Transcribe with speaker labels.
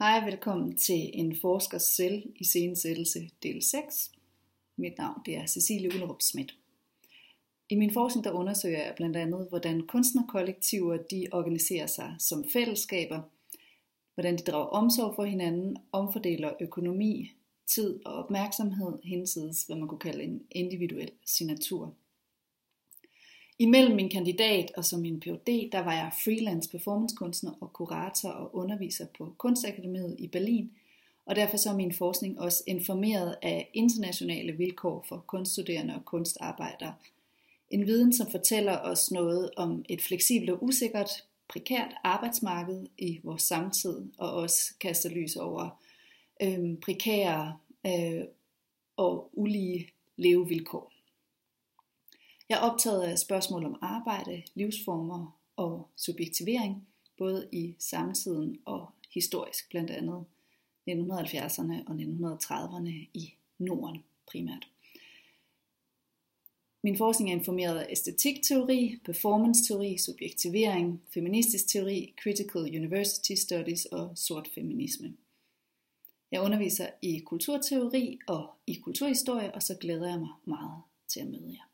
Speaker 1: Hej, velkommen til en forskers selv i scenesættelse del 6. Mit navn det er Cecilie Ullerup Schmidt. I min forskning der undersøger jeg blandt andet, hvordan kunstnerkollektiver de organiserer sig som fællesskaber, hvordan de drager omsorg for hinanden, omfordeler økonomi, tid og opmærksomhed hensides, hvad man kunne kalde en individuel signatur. Imellem min kandidat og som min Ph.D., der var jeg freelance performancekunstner og kurator og underviser på Kunstakademiet i Berlin, og derfor så er min forskning også informeret af internationale vilkår for kunststuderende og kunstarbejdere. En viden, som fortæller os noget om et fleksibelt og usikkert, prekært arbejdsmarked i vores samtid, og også kaster lys over øh, prekære øh, og ulige levevilkår. Jeg er optaget af spørgsmål om arbejde, livsformer og subjektivering, både i samtiden og historisk, blandt andet 1970'erne og 1930'erne i Norden primært. Min forskning er informeret af æstetikteori, performance-teori, subjektivering, feministisk teori, critical university studies og sort feminisme. Jeg underviser i kulturteori og i kulturhistorie, og så glæder jeg mig meget til at møde jer.